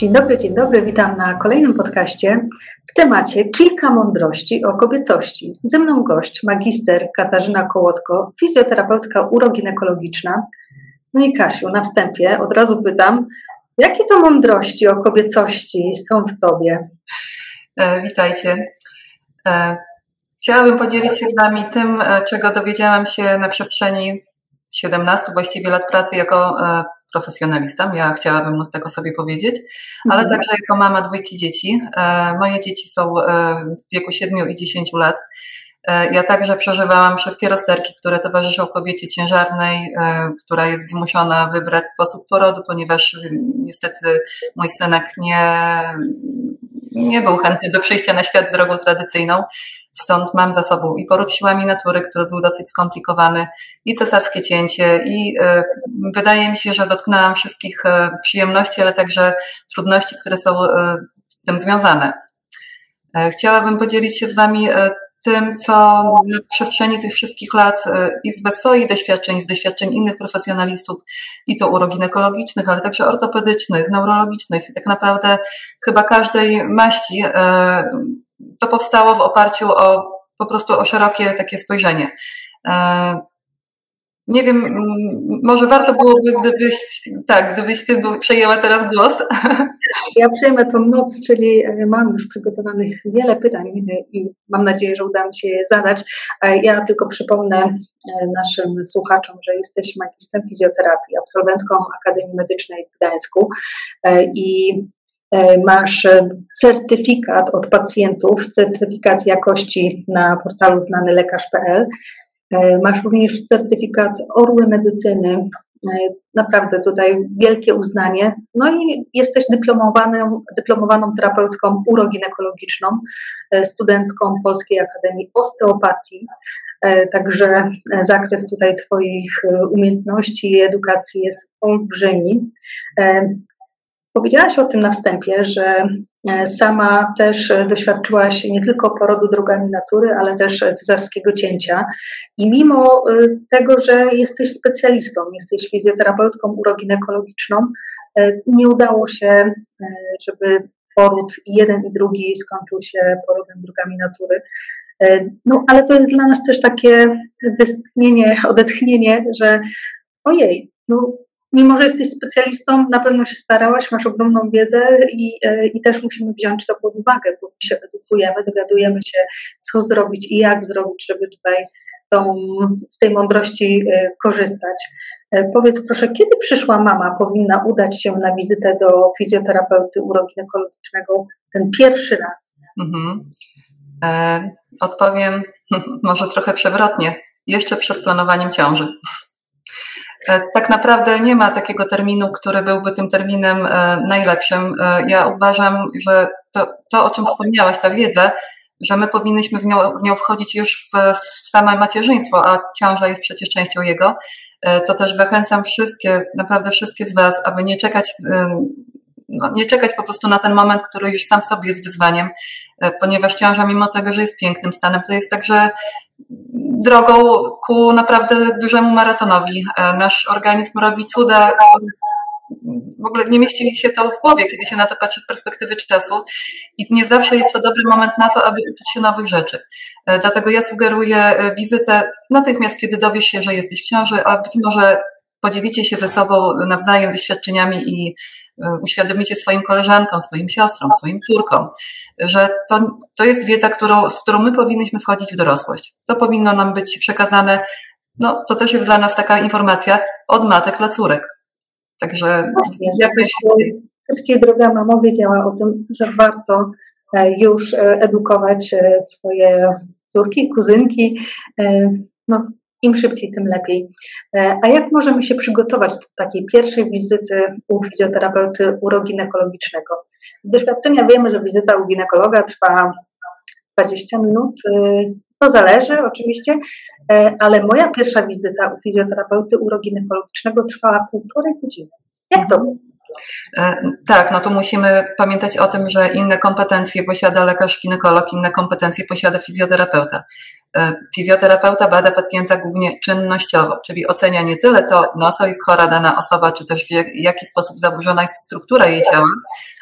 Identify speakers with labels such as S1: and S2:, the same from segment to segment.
S1: Dzień dobry, dzień dobry, witam na kolejnym podcaście w temacie Kilka mądrości o kobiecości. Ze mną gość, magister Katarzyna Kołotko, fizjoterapeutka uroginekologiczna. No i Kasiu, na wstępie od razu pytam, jakie to mądrości o kobiecości są w Tobie?
S2: E, witajcie. E, chciałabym podzielić się z Wami tym, e, czego dowiedziałam się na przestrzeni 17 właściwie lat pracy jako e, profesjonalista. Ja chciałabym móc tego sobie powiedzieć, ale mhm. także jako mama dwójki dzieci. E, moje dzieci są e, w wieku 7 i 10 lat. E, ja także przeżywałam wszystkie rozterki, które towarzyszą kobiecie ciężarnej, która jest zmuszona wybrać sposób porodu, ponieważ niestety mój synek nie, nie był chętny do przyjścia na świat drogą tradycyjną. Stąd mam za sobą i poród siłami natury, który był dosyć skomplikowany, i cesarskie cięcie, i y, wydaje mi się, że dotknęłam wszystkich y, przyjemności, ale także trudności, które są y, z tym związane. Chciałabym podzielić się z Wami tym, co na przestrzeni tych wszystkich lat i ze swoich doświadczeń, z doświadczeń innych profesjonalistów, i to uroginekologicznych, ale także ortopedycznych, neurologicznych, tak naprawdę chyba każdej maści to powstało w oparciu o po prostu o szerokie takie spojrzenie. E, nie wiem, może warto byłoby, gdybyś, tak, gdybyś ty przejęła teraz głos.
S1: Ja przejmę tą noc, czyli e, mam już przygotowanych wiele pytań i mam nadzieję, że uda mi się je zadać. Ja tylko przypomnę naszym słuchaczom, że jesteś magistrem fizjoterapii, absolwentką Akademii Medycznej w Gdańsku e, i E, masz e, certyfikat od pacjentów, certyfikat jakości na portalu znanylekarz.pl. E, masz również certyfikat Orły Medycyny. Naprawdę tutaj wielkie uznanie. No i jesteś dyplomowaną, dyplomowaną terapeutką uroginekologiczną, studentką Polskiej Akademii Osteopatii. Także zakres tutaj Twoich umiejętności i edukacji jest olbrzymi. Powiedziałaś o tym na wstępie, że e, sama też doświadczyłaś nie tylko porodu drogami natury, ale też cesarskiego cięcia. I mimo e, tego, że jesteś specjalistą, jesteś fizjoterapeutką uroginekologiczną, e, nie udało się, żeby poród jeden i drugi skończył się porodem drogami natury. No, ale to jest dla nas też takie westchnienie, odetchnienie, że ojej, no mimo że jesteś specjalistą, na pewno się starałaś, masz ogromną wiedzę i, e, i też musimy wziąć to pod uwagę, bo się edukujemy, dowiadujemy się, co zrobić i jak zrobić, żeby tutaj tą, z tej mądrości e, korzystać. E, powiedz proszę, kiedy przyszła mama powinna udać się na wizytę do fizjoterapeuty uroginekologicznego ten pierwszy raz? Mhm.
S2: E, odpowiem może trochę przewrotnie. Jeszcze przed planowaniem ciąży. E, tak naprawdę nie ma takiego terminu, który byłby tym terminem e, najlepszym. E, ja uważam, że to, to o czym wspomniałaś, ta wiedza, że my powinniśmy w nią, w nią wchodzić już w, w same macierzyństwo, a ciąża jest przecież częścią jego, to też zachęcam wszystkie, naprawdę wszystkie z Was, aby nie czekać, no, nie czekać po prostu na ten moment, który już sam sobie jest wyzwaniem, ponieważ ciąża, mimo tego, że jest pięknym stanem, to jest także drogą ku naprawdę dużemu maratonowi. E, nasz organizm robi cuda. W ogóle nie mieści się to w głowie, kiedy się na to patrzy z perspektywy czasu i nie zawsze jest to dobry moment na to, aby uczyć się nowych rzeczy. E, dlatego ja sugeruję e, wizytę natychmiast, kiedy dowiesz się, że jesteś w ciąży, a być może podzielicie się ze sobą nawzajem doświadczeniami i uświadomicie swoim koleżankom, swoim siostrom, swoim córkom, że to, to jest wiedza, którą, z którą my powinniśmy wchodzić w dorosłość. To powinno nam być przekazane, no to też jest dla nas taka informacja od matek dla córek.
S1: Także Właśnie, jakoś... Szybciej droga mamo wiedziała o tym, że warto e, już e, edukować e, swoje córki, kuzynki. No, im szybciej, tym lepiej. A jak możemy się przygotować do takiej pierwszej wizyty u fizjoterapeuty uroginekologicznego? Z doświadczenia wiemy, że wizyta u ginekologa trwa 20 minut. Y, to zależy oczywiście, e, ale moja pierwsza wizyta u fizjoterapeuty uroginekologicznego trwała półtorej godziny. Jak to było?
S2: E, tak, no to musimy pamiętać o tym, że inne kompetencje posiada lekarz ginekolog, inne kompetencje posiada fizjoterapeuta. Fizjoterapeuta bada pacjenta głównie czynnościowo, czyli ocenia nie tyle to, na co jest chora dana osoba, czy też w jaki sposób zaburzona jest struktura jej ciała,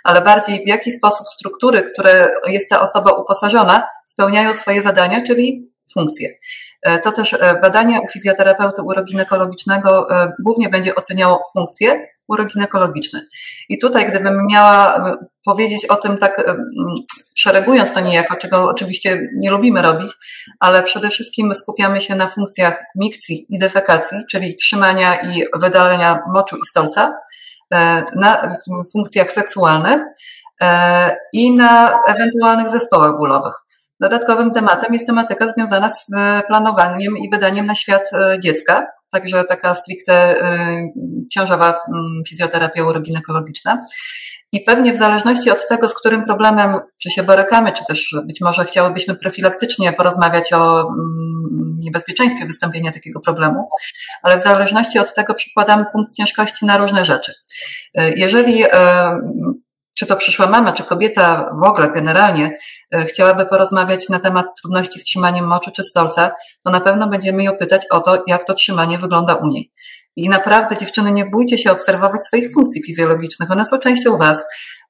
S2: ale bardziej w jaki sposób struktury, które jest ta osoba uposażona, spełniają swoje zadania, czyli funkcje. E, to też e, badanie u fizjoterapeuty uroginekologicznego głównie będzie oceniało funkcje uroginekologiczne. I tutaj, gdybym miała powiedzieć o tym tak szeregując to niejako, czego oczywiście nie lubimy robić, ale przede wszystkim skupiamy się na funkcjach mikcji i defekacji, czyli trzymania i wydalenia moczu i stolca, na funkcjach seksualnych i na ewentualnych zespołach bólowych. Dodatkowym tematem jest tematyka związana z e, planowaniem i wydaniem na świat e, dziecka, także taka stricte e, ciążowa fizjoterapia uroginekologiczna. I pewnie w zależności od tego, z którym problemem czy się borykamy, czy też być może chciałybyśmy profilaktycznie porozmawiać o niebezpieczeństwie wystąpienia takiego problemu, ale w zależności od tego przykładamy punkt ciężkości na różne rzeczy. Jeżeli czy to przyszła mama, czy kobieta w ogóle generalnie e, chciałaby porozmawiać na temat trudności z trzymaniem moczu czy stolca, to na pewno będziemy ją pytać o to, jak to trzymanie wygląda u niej. I naprawdę, dziewczyny, nie bójcie się obserwować swoich funkcji fizjologicznych. One są częścią Was.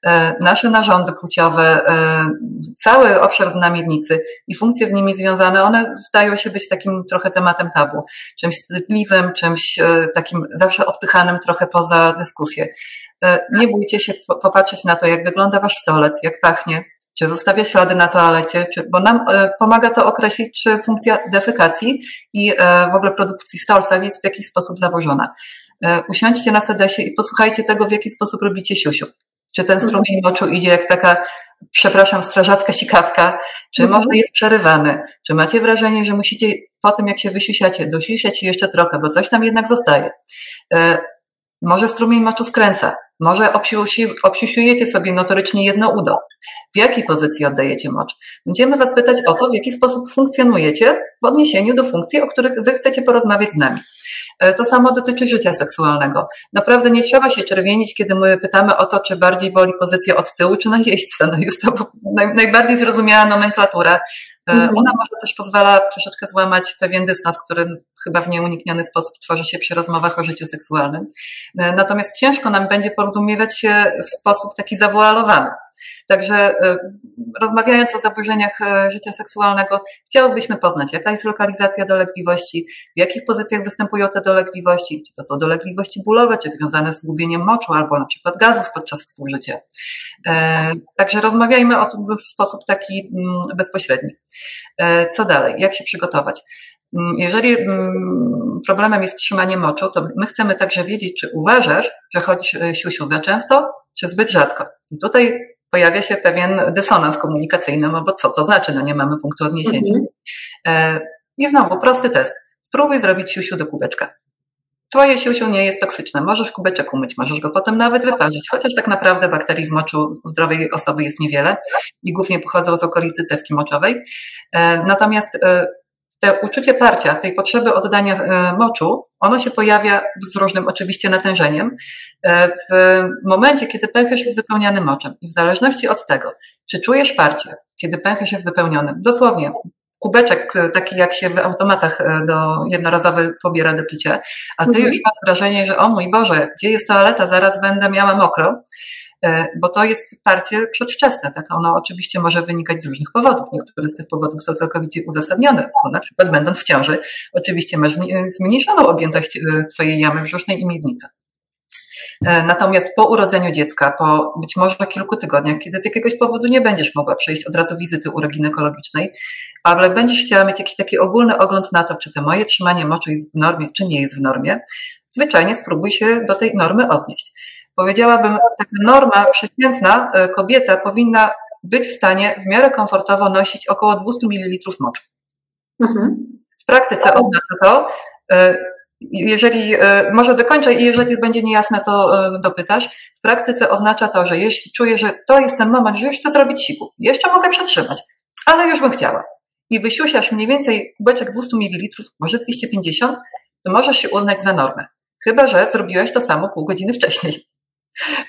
S2: E, nasze narządy płciowe, e, cały obszar na miednicy i funkcje z nimi związane, one zdają się być takim trochę tematem tabu, czymś wstydliwym, czymś takim zawsze odpychanym trochę poza dyskusję. E, nie bójcie się popatrzeć na to, jak wygląda wasz stolec, jak pachnie, czy zostawia ślady na toalecie, czy, bo nam e, pomaga to określić, czy funkcja defekacji i e, w ogóle produkcji stolca jest w jakiś sposób zaburzona. Usiądźcie na sedesie i posłuchajcie tego, w jaki sposób robicie siusiu. Czy ten mhm. strumień moczu idzie jak taka, przepraszam, strażacka sikawka, czy mhm. może jest przerywany, czy macie wrażenie, że musicie po tym, jak się wysiusiacie, dosiusiać jeszcze trochę, bo coś tam jednak zostaje. Może strumień moczu skręca, może obsiusiujecie sobie notorycznie jedno udo. W jakiej pozycji oddajecie mocz? Będziemy Was pytać o to, w jaki sposób funkcjonujecie w odniesieniu do funkcji, o których Wy chcecie porozmawiać z nami. E, to samo dotyczy życia seksualnego. Naprawdę nie trzeba się czerwienić, kiedy my pytamy o to, czy bardziej boli pozycja od tyłu, czy na jeźdźca. No jest to najbardziej zrozumiała nomenklatura. E, mhm. Ona może też pozwala troszeczkę złamać pewien dystans, który chyba w nieunikniony sposób tworzy się przy rozmowach o życiu seksualnym. E, natomiast ciężko nam będzie porozumiewać się w sposób taki zawoalowany. Także e, rozmawiając o zaburzeniach e, życia seksualnego, chciałybyśmy poznać, jaka jest lokalizacja dolegliwości, w jakich pozycjach występują te dolegliwości, czy to są dolegliwości bólowe, czy związane z gubieniem moczu, albo na przykład gazów podczas współżycia. E, także rozmawiajmy o tym w sposób taki mm, bezpośredni. Co dalej? Jak się przygotować? Mm, jeżeli mm, problemem jest trzymanie moczu, to my chcemy także wiedzieć, czy uważasz, że chodzisz siusiu za często, czy zbyt rzadko. I tutaj pojawia się pewien dysonans komunikacyjny, no bo co to znaczy, no nie mamy punktu odniesienia. Mhm. I znowu prosty test. Spróbuj zrobić siusiu do kubeczka. Twoje siusiu nie jest toksyczne. Możesz kubeczek umyć, możesz go potem nawet wyparzyć, chociaż tak naprawdę bakterii w moczu zdrowej osoby jest niewiele i głównie pochodzą z okolicy cewki moczowej. E, natomiast e, te uczucie parcia, tej potrzeby oddania e, moczu, ono się pojawia z różnym oczywiście natężeniem e, w momencie, kiedy pęcherz jest wypełniany moczem. I w zależności od tego, czy czujesz parcie, kiedy pęcherz jest wypełniony, dosłownie kubeczek e, taki jak się w automatach do jednorazowy pobiera do picia, a ty mhm. już masz wrażenie, że o mój Boże, gdzie jest toaleta, zaraz będę miała mokro, bo to jest parcie przedwczesne. Tak? Ono oczywiście może wynikać z różnych powodów. Niektóre z tych powodów są całkowicie uzasadnione. No, na przykład będąc w ciąży, oczywiście masz zmniejszoną objętość e, swojej jamy brzusznej i miednicy. E, natomiast po urodzeniu dziecka, po być może kilku tygodniach, kiedy z jakiegoś powodu nie będziesz mogła przejść od razu wizyty uroginekologicznej, ale będziesz chciała mieć jakiś taki ogólny ogląd na to, czy to moje trzymanie moczu jest w normie, czy nie jest w normie, zwyczajnie spróbuj się do tej normy odnieść. Powiedziałabym, taka norma przeciętna e, kobieta powinna być w stanie w miarę komfortowo nosić około 200 ml moczu. Mhm. W praktyce oznacza to, e, jeżeli, e, może dokończę i jeżeli będzie niejasne, to dopytasz. W praktyce oznacza to, że jeśli czuję, że to jest ten moment, że już chcę zrobić siku, jeszcze mogę przetrzymać, ale już bym chciała. I wysiusiasz mniej więcej kubeczek 200 ml, może 250, to możesz się uznać za normę. Chyba, że zrobiłeś to samo pół godziny wcześniej.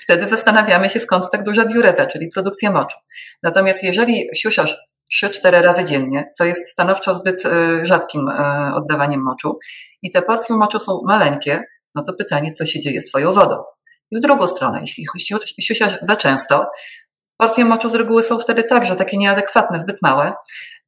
S2: Wtedy zastanawiamy się, skąd tak duża diureza, czyli produkcja moczu. Natomiast jeżeli siusiasz 3-4 razy dziennie, co jest stanowczo zbyt rzadkim oddawaniem moczu i te porcje moczu są maleńkie, no to pytanie, co się dzieje z Twoją wodą? I w drugą stronę, jeśli siusiasz za często, porcje moczu z reguły są wtedy także takie nieadekwatne, zbyt małe.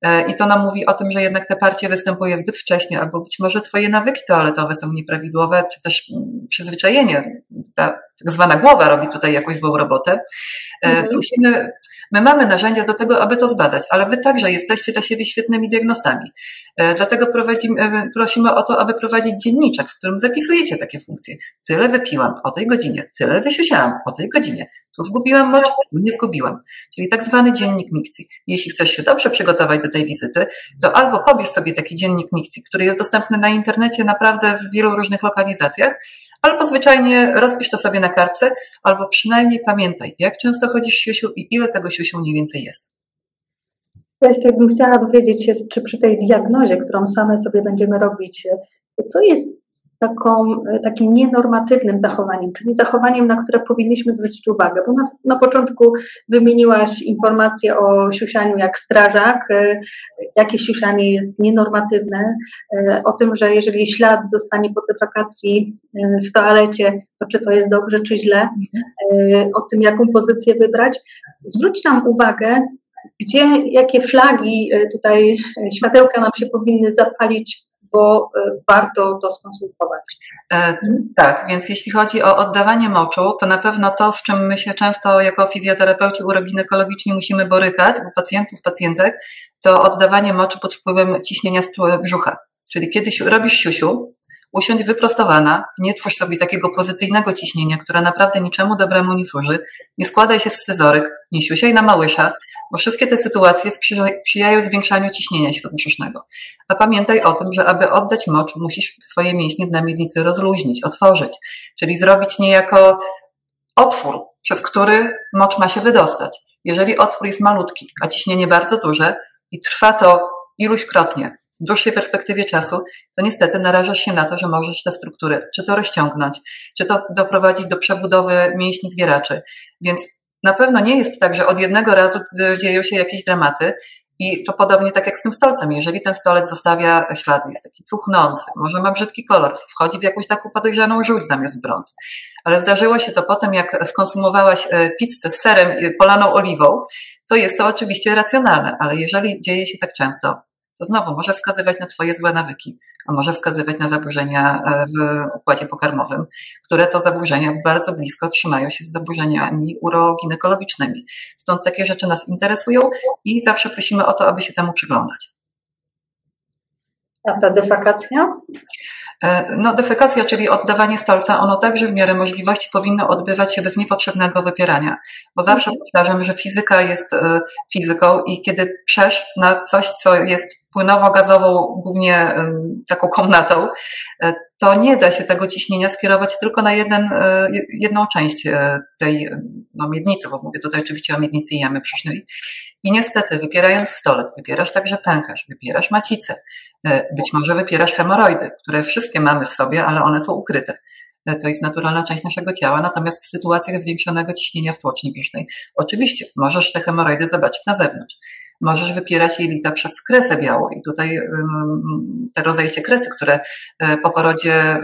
S2: E, I to nam mówi o tym, że jednak te parcie występuje zbyt wcześnie, albo być może Twoje nawyki toaletowe są nieprawidłowe, czy też mm, przyzwyczajenie, ta tak zwana głowa robi tutaj jakąś złą robotę. E, mhm. Musimy, my mamy narzędzia do tego, aby to zbadać, ale Wy także jesteście dla siebie świetnymi diagnostami. E, dlatego prowadzimy, prosimy o to, aby prowadzić dzienniczek, w którym zapisujecie takie funkcje. Tyle wypiłam o tej godzinie, tyle wysiusiałam o tej godzinie, tu zgubiłam mocz, tu nie zgubiłam. Czyli tak zwany dziennik mikcji. Jeśli chcesz się dobrze przygotować do tej wizyty, to albo pobierz sobie taki dziennik mikcji, który jest dostępny na internecie naprawdę w wielu różnych lokalizacjach, albo zwyczajnie rozpisz to sobie na kartce, albo przynajmniej pamiętaj, jak często chodzisz siusiu i ile tego siusiu mniej więcej jest.
S1: Ja jeszcze bym chciała dowiedzieć się, czy przy tej diagnozie, którą same sobie będziemy robić, co jest taką, e, takim nienormatywnym zachowaniem, czyli zachowaniem, na które powinniśmy zwrócić uwagę, bo na, na początku wymieniłaś informacje o siusianiu jak strażak, e, jakie siusianie jest nienormatywne, e, o tym, że jeżeli ślad zostanie po defekacji w toalecie, to czy to jest dobrze, czy źle, o tym, jaką pozycję wybrać. Zwróć nam uwagę, gdzie, jakie flagi tutaj, światełka nam się powinny zapalić bo e, warto to skonsultować.
S2: E, tak, więc jeśli chodzi o oddawanie moczu, to na pewno to, z czym my się często jako fizjoterapeuci uroginekologiczni musimy borykać u pacjentów, pacjentek, to oddawanie moczu pod wpływem ciśnienia brzucha. Czyli kiedy robisz siusiu, usiądź wyprostowana, nie twórz sobie takiego pozycyjnego ciśnienia, które naprawdę niczemu dobremu nie służy, nie składaj się w scyzoryk, nie siusiaj na małysza, bo wszystkie te sytuacje sprzyjają zwiększaniu ciśnienia śródbrzusznego. A pamiętaj o tym, że aby oddać mocz, musisz swoje mięśnie na miednicy rozluźnić, otworzyć, czyli zrobić niejako otwór, przez który mocz ma się wydostać. Jeżeli otwór jest malutki, a ciśnienie bardzo duże i trwa to iluśkrotnie, w dłuższej perspektywie czasu, to niestety narażasz się na to, że możesz te struktury czy to rozciągnąć, czy to doprowadzić do przebudowy mięśni zwieraczy. Więc na pewno nie jest tak, że od jednego razu dzieją się jakieś dramaty. I to podobnie tak jak z tym stolcem. Jeżeli ten stolec zostawia ślady, jest taki cuchnący, może ma brzydki kolor, wchodzi w jakąś taką podejrzaną żółć zamiast brąz. Ale zdarzyło się to potem, jak skonsumowałaś e, pizzę z serem polaną oliwą, to jest to oczywiście racjonalne, ale jeżeli dzieje się tak często, to znowu może wskazywać na Twoje złe nawyki, a może wskazywać na zaburzenia e, w układzie pokarmowym, które to zaburzenia bardzo blisko trzymają się z zaburzeniami uroginekologicznymi. Stąd takie rzeczy nas interesują i zawsze prosimy o to, aby się temu przyglądać.
S1: A ta defekacja?
S2: E, no, defekacja, czyli oddawanie stolca, ono także w miarę możliwości powinno odbywać się bez niepotrzebnego wypierania, bo zawsze mhm. powtarzam, że fizyka jest e, fizyką i kiedy przesz na coś, co jest płynowo-gazową, głównie taką komnatą, e, to nie da się tego ciśnienia skierować tylko na jeden, e, jedną część e, tej no, miednicy, bo mówię tutaj oczywiście o miednicy jamy brzusznej. I niestety, wypierając stolec, wypierasz także pęcherz, wypierasz macicę, być może wypierasz hemoroidy, które wszystkie mamy w sobie, ale one są ukryte. To jest naturalna część naszego ciała, natomiast w sytuacjach zwiększonego ciśnienia w tłoczni brzusznej, oczywiście możesz te hemoroidy zobaczyć na zewnątrz możesz wypierać jelita przez kresę białą. I tutaj te rozejście kresy, które e, po porodzie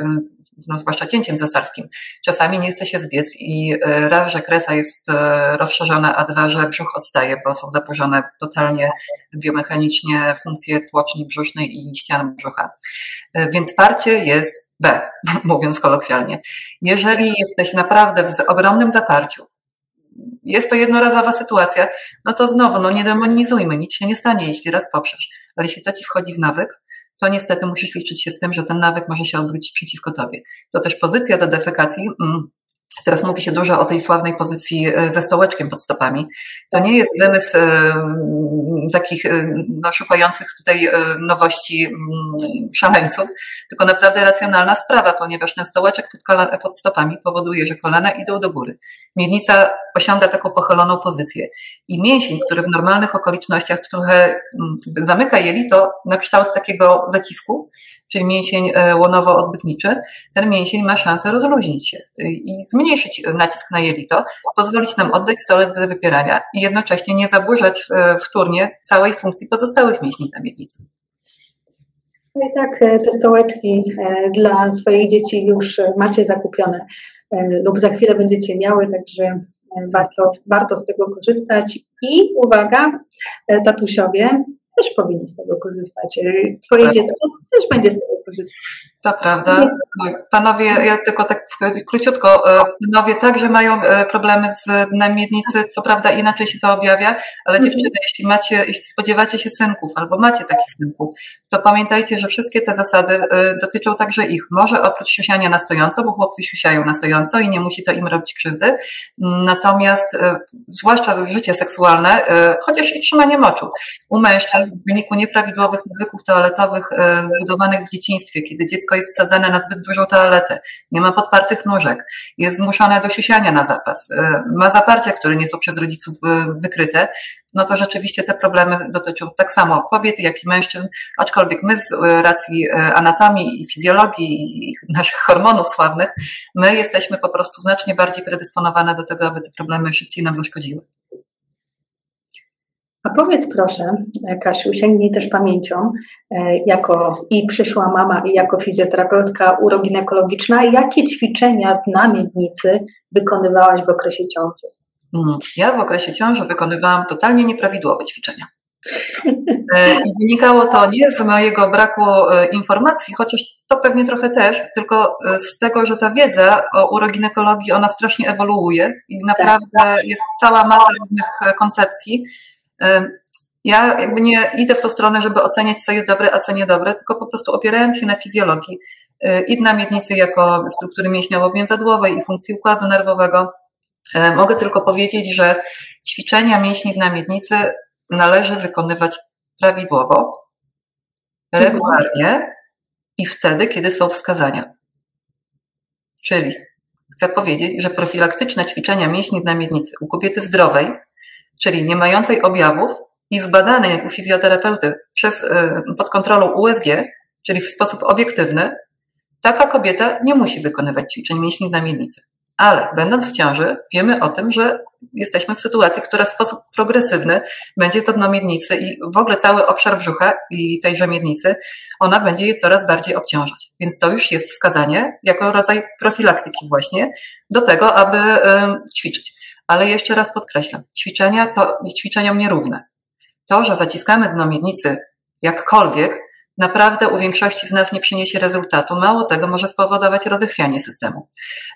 S2: no, zwłaszcza cięciem cesarskim. Czasami nie chce się zbiec i e, raz, że kresa jest e, rozszerzona, a dwa, że brzuch odstaje, bo są zaburzone totalnie biomechanicznie funkcje tłoczni brzusznej i ścian brzucha. Więc parcie jest B, mówiąc kolokwialnie. Jeżeli jesteś naprawdę w ogromnym zaparciu, jest to jednorazowa sytuacja, no to znowu, no nie demonizujmy, nic się nie stanie, jeśli raz poprzesz. Ale jeśli to ci wchodzi w nawyk, to niestety musisz liczyć się z tym, że ten nawyk może się obrócić przeciwko tobie. To też pozycja do defekacji, mm, Teraz mówi się dużo o tej sławnej pozycji e, ze stołeczkiem pod stopami. To nie jest wymysł e, takich e, no, szukających tutaj nowości szaleńców, tylko naprawdę racjonalna sprawa, ponieważ ten stołeczek pod, kolana, pod stopami powoduje, że kolana idą do góry. Miednica osiąga taką pochyloną pozycję i mięsień, który w normalnych okolicznościach trochę zamyka jelito na kształt takiego zacisku, czyli mięsień łonowo-odbytniczy, ten mięsień ma szansę rozluźnić się i zmniejszyć nacisk na jelito, pozwolić nam oddać stolec do wypierania i jednocześnie nie zaburzać wtórnie całej funkcji pozostałych mięśni na miednicy.
S1: No i tak e, te stołeczki e, dla swoich dzieci już macie zakupione e, lub za chwilę będziecie miały, także warto, warto z tego korzystać. I uwaga, tatusiowie też powinni z tego korzystać. Twoje tak. dziecko też będzie z tego korzystać.
S2: To prawda. Panowie, ja tylko tak króciutko, e, panowie także mają e, problemy z dnem miednicy, co prawda inaczej się to objawia, ale mhm. dziewczyny, jeśli macie, jeśli spodziewacie się synków albo macie takich synków, to pamiętajcie, że wszystkie te zasady e, dotyczą także ich. Może oprócz siusiania na stojąco, bo chłopcy siusiają na stojąco i nie musi to im robić krzywdy, natomiast zwłaszcza życie seksualne, chociaż i trzymanie moczu. U mężczyzn w wyniku nieprawidłowych nawyków toaletowych zbudowanych w dzieciństwie, kiedy dziecko jest wsadzane na zbyt dużą toaletę, nie ma podpartych nóżek, jest zmuszone do siusiania na zapas, y, ma zaparcia, które nie są przez rodziców y, wykryte, no to rzeczywiście te problemy dotyczą tak samo kobiet, jak i mężczyzn, aczkolwiek my z y, racji anatomii i fizjologii i naszych hormonów sławnych, my jesteśmy po prostu znacznie bardziej predysponowane do tego, aby te problemy szybciej nam zaszkodziły.
S1: A powiedz proszę, Kasiu, sięgnij też pamięcią, e, jako i przyszła mama, i jako fizjoterapeutka uroginekologiczna, jakie ćwiczenia na miednicy wykonywałaś w okresie ciąży?
S2: Mm, ja w okresie ciąży wykonywałam totalnie nieprawidłowe ćwiczenia. E, wynikało to nie z mojego braku e, informacji, chociaż to pewnie trochę też, tylko z tego, że ta wiedza o uroginekologii, ona strasznie ewoluuje i naprawdę tak. jest cała masa różnych koncepcji, ja jakby nie idę w tą stronę, żeby oceniać, co jest dobre, a co niedobre, tylko po prostu opierając się na fizjologii y, i na miednicy jako struktury mięśniowo-więzadłowej i funkcji układu nerwowego, y, mogę tylko powiedzieć, że ćwiczenia mięśni na miednicy należy wykonywać prawidłowo, regularnie i wtedy, kiedy są wskazania. Czyli chcę powiedzieć, że profilaktyczne ćwiczenia mięśni na miednicy u kobiety zdrowej czyli nie mającej objawów i zbadanej u fizjoterapeuty przez, y, pod kontrolą USG, czyli w sposób obiektywny, taka kobieta nie musi wykonywać ćwiczeń mięśni na miednicy. Ale będąc w ciąży, wiemy o tym, że jesteśmy w sytuacji, która w sposób progresywny będzie to dno miednicy i w ogóle cały obszar brzucha i tejże miednicy, ona będzie je coraz bardziej obciążać. Więc to już jest wskazanie jako rodzaj profilaktyki właśnie do tego, aby ćwiczyć. Ale jeszcze raz podkreślam, ćwiczenia to ćwiczeniom nierówne. To, że zaciskamy dno miednicy jakkolwiek, naprawdę u większości z nas nie przyniesie rezultatu. Mało tego, może spowodować rozechwianie systemu.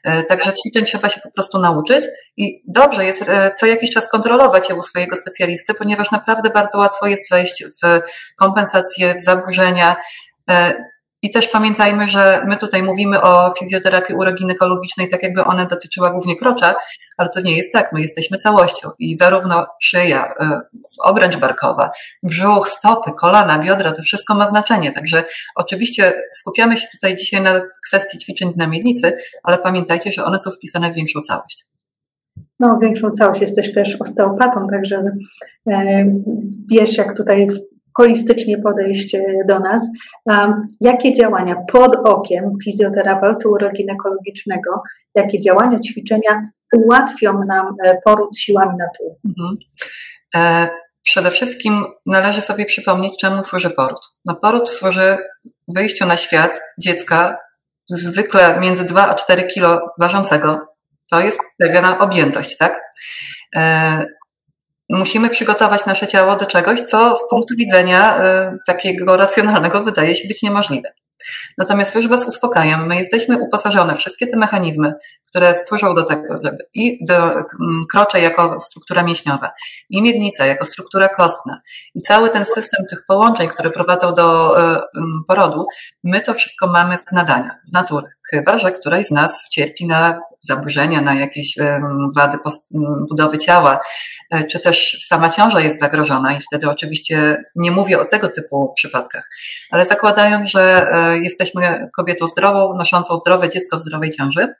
S2: E, także ćwiczeń trzeba się po prostu nauczyć i dobrze jest e, co jakiś czas kontrolować je u swojego specjalisty, ponieważ naprawdę bardzo łatwo jest wejść w kompensacje, w zaburzenia. I też pamiętajmy, że my tutaj mówimy o fizjoterapii uroginekologicznej, tak jakby ona dotyczyła głównie krocza, ale to nie jest tak. My jesteśmy całością i zarówno szyja, y, obręcz barkowa, brzuch, stopy, kolana, biodra, to wszystko ma znaczenie. Także oczywiście skupiamy się tutaj dzisiaj na kwestii ćwiczeń z miednicy, ale pamiętajcie, że one są wpisane w większą całość.
S1: No, większą całość jesteś też osteopatą, także e, wiesz, jak tutaj holistycznie podejść do nas. Jakie działania pod okiem fizjoterapeuty uroginekologicznego, jakie działania, ćwiczenia ułatwią nam e, poród siłami natury? Mhm.
S2: E, przede wszystkim należy sobie przypomnieć, czemu służy poród. No, poród służy wyjściu na świat dziecka, zwykle między 2 a 4 kilo ważącego. To jest pewna objętość, tak? E, musimy przygotować nasze ciało do czegoś, co z punktu widzenia y, takiego racjonalnego wydaje się być niemożliwe. Natomiast już Was uspokajam, my jesteśmy uposażone, wszystkie te mechanizmy, które służą do tego, i do mm, krocze jako struktura mięśniowa, i miednica jako struktura kostna, i cały ten system tych połączeń, które prowadzą do y, mm, porodu, my to wszystko mamy z nadania, z natury. Chyba, że któraś z nas cierpi na zaburzenia, na jakieś wady budowy ciała, e, czy też sama ciąża jest zagrożona i wtedy oczywiście nie mówię o tego typu przypadkach, ale zakładając, że e, jesteśmy kobietą zdrową, noszącą zdrowe dziecko w zdrowej ciąży,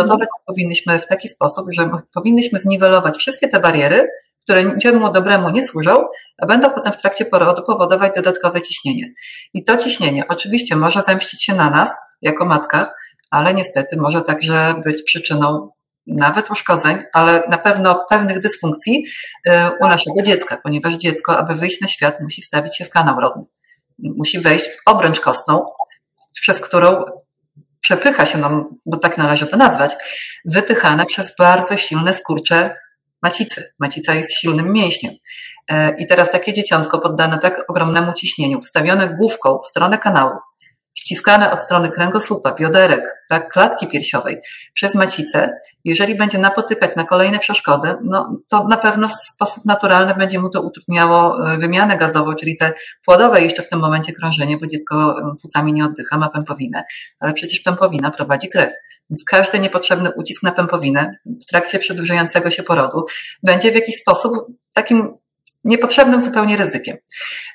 S2: przygotować powinniśmy w taki sposób, że powinniśmy zniwelować wszystkie te bariery, które niczemu dobremu nie służą, a będą potem w trakcie porodu powodować dodatkowe ciśnienie. I to ciśnienie oczywiście może zemścić się na nas, jako matkach, ale niestety może także być przyczyną nawet uszkodzeń, ale na pewno pewnych dysfunkcji y, u naszego dziecka, ponieważ dziecko, aby wyjść na świat, musi wstawić się w kanał rodny. Musi wejść w obręcz kostną, przez którą przepycha się nam, bo tak należy to nazwać, wypychane przez bardzo silne skurcze macicy. Macica jest silnym mięśniem. Y, I teraz takie dzieciątko poddane tak ogromnemu ciśnieniu, wstawione główką w stronę kanału, ściskane od strony kręgosłupa, bioderek, tak, klatki piersiowej przez macicę, jeżeli będzie napotykać na kolejne przeszkody, no, to na pewno w sposób naturalny będzie mu to utrudniało e, wymianę gazową, czyli te płodowe jeszcze w tym momencie krążenie, bo dziecko e, płucami nie oddycha, ma pępowinę, ale przecież pępowina prowadzi krew. Więc każdy niepotrzebny ucisk na pępowinę w trakcie przedłużającego się porodu będzie w jakiś sposób takim niepotrzebnym zupełnie ryzykiem.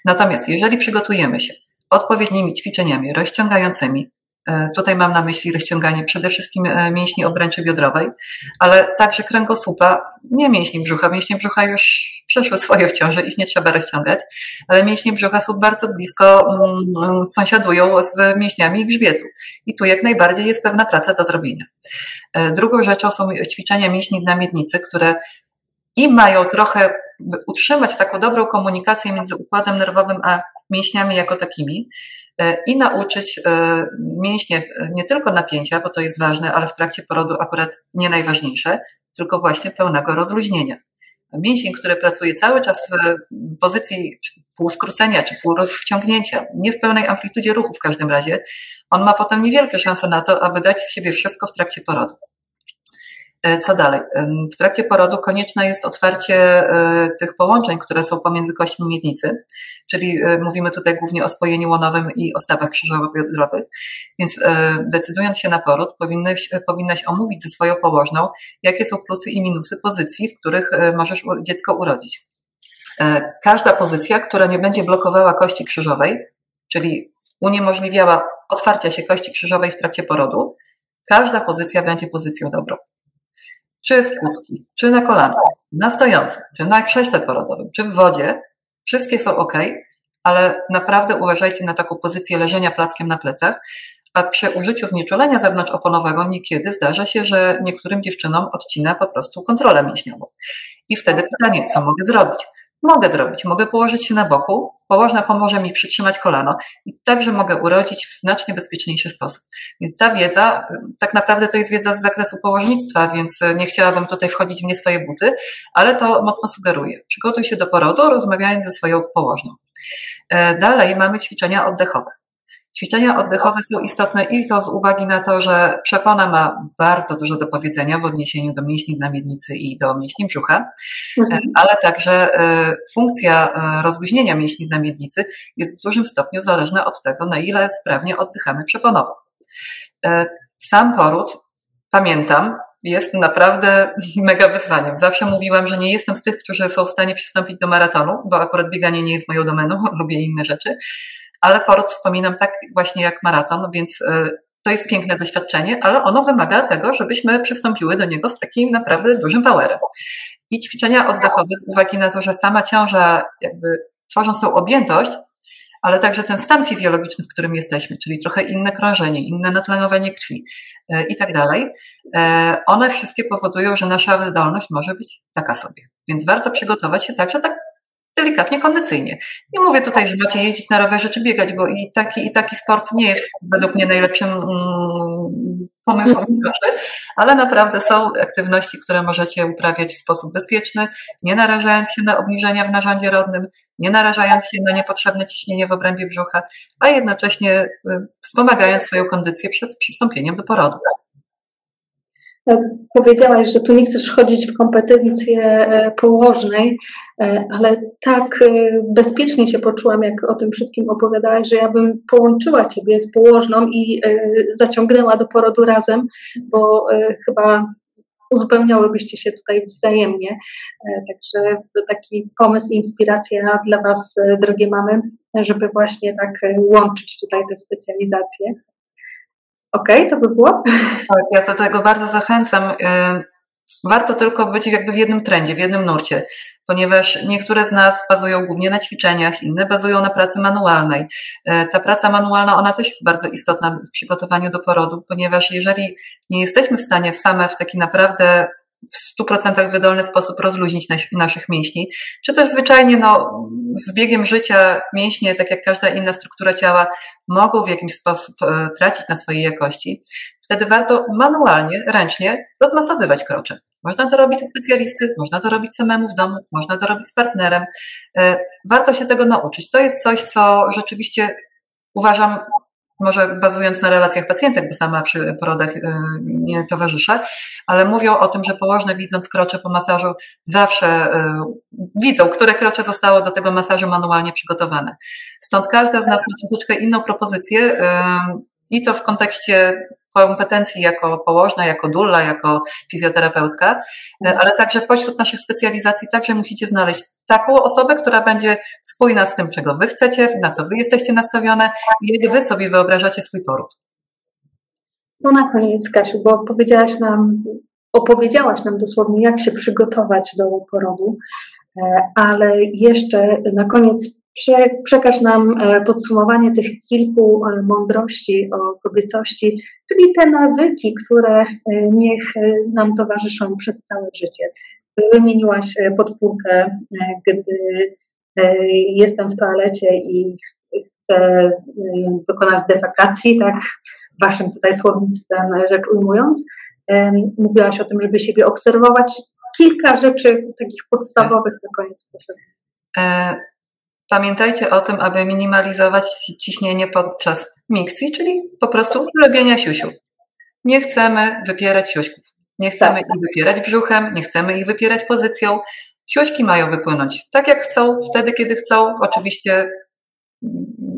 S2: Natomiast jeżeli przygotujemy się odpowiednimi ćwiczeniami rozciągającymi. E, tutaj mam na myśli rozciąganie przede wszystkim e, mięśni obręczy biodrowej, ale także kręgosłupa, nie mięśni brzucha. Mięśnie brzucha już przeszły swoje w ciąży, ich nie trzeba rozciągać, ale mięśnie brzucha są bardzo blisko, um, sąsiadują z mięśniami grzbietu. I tu jak najbardziej jest pewna praca do zrobienia. E, drugą rzeczą są ćwiczenia mięśni na miednicy, które i mają trochę utrzymać taką dobrą komunikację między układem nerwowym a mięśniami jako takimi e, i nauczyć e, mięśnie nie tylko napięcia, bo to jest ważne, ale w trakcie porodu akurat nie najważniejsze, tylko właśnie pełnego rozluźnienia. Mięsień, który pracuje cały czas w pozycji półskrócenia czy półrozciągnięcia, nie w pełnej amplitudzie ruchu w każdym razie, on ma potem niewielkie szanse na to, aby dać z siebie wszystko w trakcie porodu. E, co dalej? W trakcie porodu konieczne jest otwarcie e, tych połączeń, które są pomiędzy kośćmi miednicy, czyli e, mówimy tutaj głównie o spojeniu łonowym i o stawach krzyżowo-biodrowych, więc decydując się na poród, powinnaś, omówić ze swoją położną, jakie są plusy i minusy pozycji, w których możesz dziecko urodzić. Każda pozycja, która nie będzie blokowała kości krzyżowej, czyli uniemożliwiała otwarcia się kości krzyżowej w trakcie porodu, każda pozycja będzie pozycją dobrą czy w kucki, czy na kolanach, na stojącym, czy na krześle porodowym, czy w wodzie, wszystkie są ok, ale naprawdę uważajcie na taką pozycję leżenia plackiem na plecach, a przy użyciu znieczulenia zewnątrzoponowego niekiedy zdarza się, że niektórym dziewczynom odcina po prostu kontrolę mięśniową. I wtedy pytanie, co mogę zrobić? Mogę zrobić, mogę położyć się na boku, położna pomoże mi przytrzymać kolano i także mogę urodzić w znacznie bezpieczniejszy sposób. Więc ta wiedza, tak naprawdę to jest wiedza z zakresu położnictwa, więc nie chciałabym tutaj wchodzić w nie swoje buty, ale to mocno sugeruję. Przygotuj się do porodu, rozmawiając ze swoją położną. E, dalej mamy ćwiczenia oddechowe. Ćwiczenia oddechowe są istotne i to z uwagi na to, że przepona ma bardzo dużo do powiedzenia w odniesieniu do mięśni na miednicy i do mięśni brzucha, mhm. ale także e, funkcja e, rozluźnienia mięśni na miednicy jest w dużym stopniu zależna od tego, na ile sprawnie oddychamy przeponowo. E, sam poród, pamiętam, jest naprawdę mega wyzwaniem. Zawsze mówiłam, że nie jestem z tych, którzy są w stanie przystąpić do maratonu, bo akurat bieganie nie jest moją domeną, lubię inne rzeczy, ale poród wspominam tak właśnie jak maraton, więc e, to jest piękne doświadczenie, ale ono wymaga tego, żebyśmy przystąpiły do niego z takim naprawdę dużym powerem. I ćwiczenia oddechowe z uwagi na to, że sama ciąża jakby tworząc tą objętość, ale także ten stan fizjologiczny, w którym jesteśmy, czyli trochę inne krążenie, inne natlenowanie krwi e, i tak dalej, e, one wszystkie powodują, że nasza wydolność może być taka sobie. Więc warto przygotować się także tak delikatnie kondycyjnie. Nie mówię tutaj, że macie jeździć na rowerze czy biegać, bo i taki, i taki sport nie jest według mnie najlepszym mm, pomysłem ale naprawdę są aktywności, które możecie uprawiać w sposób bezpieczny, nie narażając się na obniżenia w narządzie rodnym, nie narażając się na niepotrzebne ciśnienie w obrębie brzucha, a jednocześnie y, wspomagając swoją kondycję przed przystąpieniem do porodu.
S1: Powiedziałaś, że tu nie chcesz wchodzić w kompetencje e, położnej, e, ale tak e, bezpiecznie się poczułam, jak o tym wszystkim opowiadałaś, że ja bym połączyła Ciebie z położną i zaciągnęła do porodu razem, bo chyba uzupełniałybyście się tutaj wzajemnie. Także taki pomysł inspiracja dla Was, drogie mamy, żeby właśnie tak łączyć tutaj te specjalizacje. Okej, okay, to by było?
S2: Tak, ja do tego bardzo zachęcam. Warto tylko być jakby w jednym trendzie, w jednym nurcie. ponieważ niektóre z nas bazują głównie na ćwiczeniach, inne bazują na pracy manualnej. E, ta praca manualna, ona też jest bardzo istotna w przygotowaniu do porodu, ponieważ jeżeli nie jesteśmy w stanie same w taki naprawdę w 100% wydolny sposób rozluźnić naszych mięśni, czy też zwyczajnie no, z biegiem życia mięśnie, tak jak każda inna struktura ciała, mogą w jakiś sposób e, tracić na swojej jakości, wtedy warto manualnie, ręcznie rozmasowywać krocze. Można to robić u specjalisty, można to robić samemu w domu, można to robić z partnerem. E, warto się tego nauczyć. To jest coś, co rzeczywiście uważam może bazując na relacjach pacjentek, bo sama przy porodach y, nie towarzyszę, ale mówią o tym, że położne widząc krocze po masażu zawsze y, widzą, które krocze zostało do tego masażu manualnie przygotowane. Stąd każda z nas ma troszeczkę inną propozycję y, i to w kontekście kompetencji jako położna, jako dulla, jako fizjoterapeutka, e, ale także pośród naszych specjalizacji także musicie znaleźć taką osobę, która będzie spójna z tym, czego wy chcecie, na co wy jesteście nastawione i jak wy sobie wyobrażacie swój poród.
S1: No na koniec, Kasiu, bo powiedziałaś nam, opowiedziałaś nam dosłownie, jak się przygotować do porodu, e, ale jeszcze na koniec Prze, przekaż nam e, podsumowanie tych kilku e, mądrości o kobiecości, czyli te nawyki, które e, niech nam towarzyszą przez całe życie. Wymieniłaś podpórkę, gdy jestem w toalecie i chcę dokonać defekacji, tak, waszym tutaj słownictwem rzecz ujmując. Mówiłaś o tym, żeby siebie obserwować. Kilka rzeczy takich podstawowych na koniec proszę.
S2: Pamiętajcie o tym, aby minimalizować ciśnienie podczas mikcji, czyli po prostu robienia siusiu. Nie chcemy wypierać siuśków. Nie chcemy tak. ich wypierać brzuchem, nie chcemy ich wypierać pozycją. Siuśki mają wypłynąć tak jak chcą, wtedy kiedy chcą. Oczywiście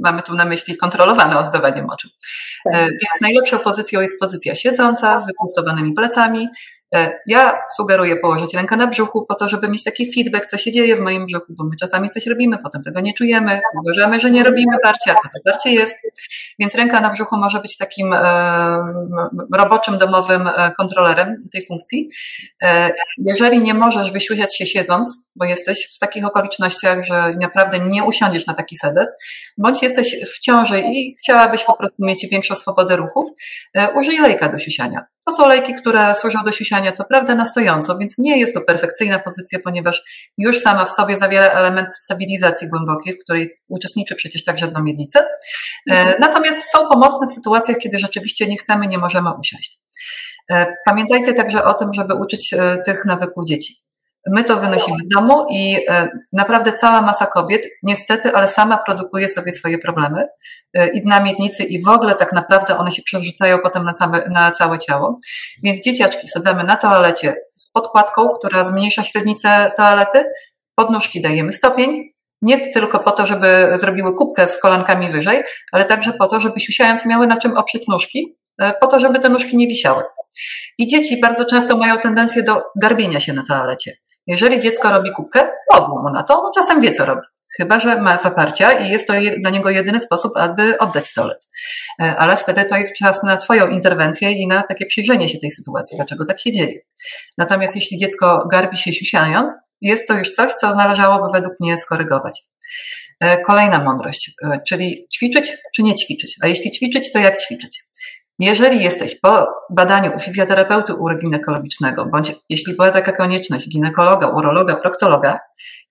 S2: mamy tu na myśli kontrolowane oddawanie moczu. Tak. E, więc najlepszą pozycją jest pozycja siedząca z wyprostowanymi plecami, ja sugeruję położyć rękę na brzuchu po to, żeby mieć taki feedback, co się dzieje w moim brzuchu, bo my czasami coś robimy, potem tego nie czujemy, uważamy, że nie robimy parcia, a to parcie jest. Więc ręka na brzuchu może być takim e, roboczym, domowym e, kontrolerem tej funkcji. Jeżeli nie możesz wysiusiać się siedząc, bo jesteś w takich okolicznościach, że naprawdę nie usiądziesz na taki sedes, bądź jesteś w ciąży i chciałabyś po prostu mieć większą swobodę ruchów, użyj lejka do siusiania. To są lejki, które służą do siusiania, co prawda na stojąco, więc nie jest to perfekcyjna pozycja, ponieważ już sama w sobie zawiera element stabilizacji głębokiej, w której uczestniczy przecież także dno miednicy. E, mhm. Natomiast są pomocne w sytuacjach, kiedy rzeczywiście nie chcemy, nie możemy usiąść. E, pamiętajcie także o tym, żeby uczyć e, tych nawyków dzieci. My to wynosimy z domu i e, naprawdę cała masa kobiet, niestety, ale sama produkuje sobie swoje problemy e, i na miednicy i w ogóle tak naprawdę one się przerzucają potem na całe, na całe ciało. Więc dzieciaczki sadzamy na toalecie z podkładką, która zmniejsza średnicę toalety, podnóżki dajemy stopień, nie tylko po to, żeby zrobiły kubkę z kolankami wyżej, ale także po to, żeby siusiając miały na czym oprzeć nóżki, e, po to, żeby te nóżki nie wisiały. I dzieci bardzo często mają tendencję do garbienia się na toalecie. Jeżeli dziecko robi kubkę, pozwól mu na to, czasem wie, co robi. Chyba, że ma zaparcia i jest to dla niego jedyny sposób, aby oddać stolec. E, ale wtedy to jest czas na Twoją interwencję i na takie przyjrzenie się tej sytuacji, dlaczego tak się dzieje. Natomiast jeśli dziecko garbi się siusiając, jest to już coś, co należałoby według mnie skorygować. E, kolejna mądrość, e, czyli ćwiczyć czy nie ćwiczyć. A jeśli ćwiczyć, to jak ćwiczyć? Jeżeli jesteś po badaniu u fizjoterapeuty uroginekologicznego, bądź jeśli była taka konieczność ginekologa, urologa, proktologa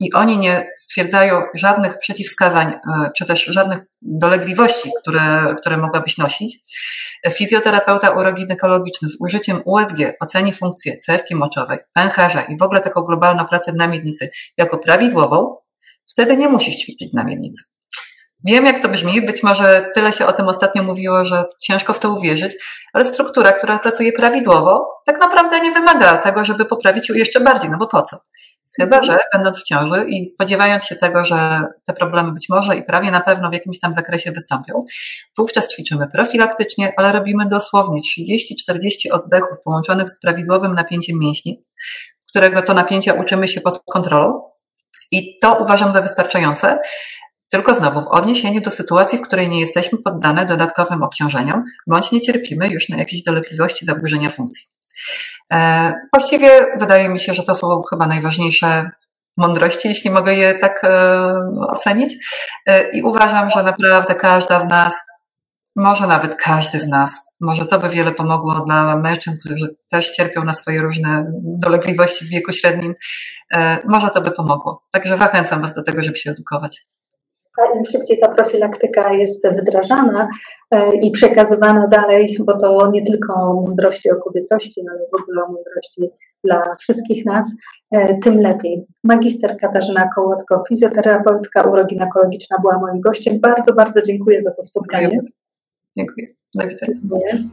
S2: i oni nie stwierdzają żadnych przeciwwskazań, e, czy też żadnych dolegliwości, które, które mogłabyś nosić, fizjoterapeuta uroginekologiczny z użyciem USG oceni funkcję cewki moczowej, pęcherza i w ogóle taką globalną pracę na miednicy jako prawidłową, wtedy nie musisz ćwiczyć na miednicy. Wiem, jak to brzmi, być może tyle się o tym ostatnio mówiło, że ciężko w to uwierzyć, ale struktura, która pracuje prawidłowo, tak naprawdę nie wymaga tego, żeby poprawić ją jeszcze bardziej, no bo po co? Chyba, że będąc w ciąży i spodziewając się tego, że te problemy być może i prawie na pewno w jakimś tam zakresie wystąpią, wówczas ćwiczymy profilaktycznie, ale robimy dosłownie 30-40 oddechów połączonych z prawidłowym napięciem mięśni, którego to napięcia uczymy się pod kontrolą. I to uważam za wystarczające, tylko znowu w odniesieniu do sytuacji, w której nie jesteśmy poddane dodatkowym obciążeniom, bądź nie cierpimy już na jakieś dolegliwości zaburzenia funkcji. E, właściwie wydaje mi się, że to są chyba najważniejsze mądrości, jeśli mogę je tak e, ocenić. E, I uważam, że naprawdę każda z nas, może nawet każdy z nas, może to by wiele pomogło dla mężczyzn, którzy też cierpią na swoje różne dolegliwości w wieku średnim. Może to by pomogło. Także zachęcam Was do tego, żeby się edukować
S1: im szybciej ta profilaktyka jest wdrażana e, i przekazywana dalej, bo to nie tylko o mądrości o kobiecości, ale w ogóle o mądrości dla wszystkich nas, e, tym lepiej. Magister Katarzyna Kołotko, fizjoterapeutka uroginekologiczna była moim gościem. Bardzo, bardzo dziękuję za to spotkanie.
S2: Dziękuję. dziękuję. Dziękuję.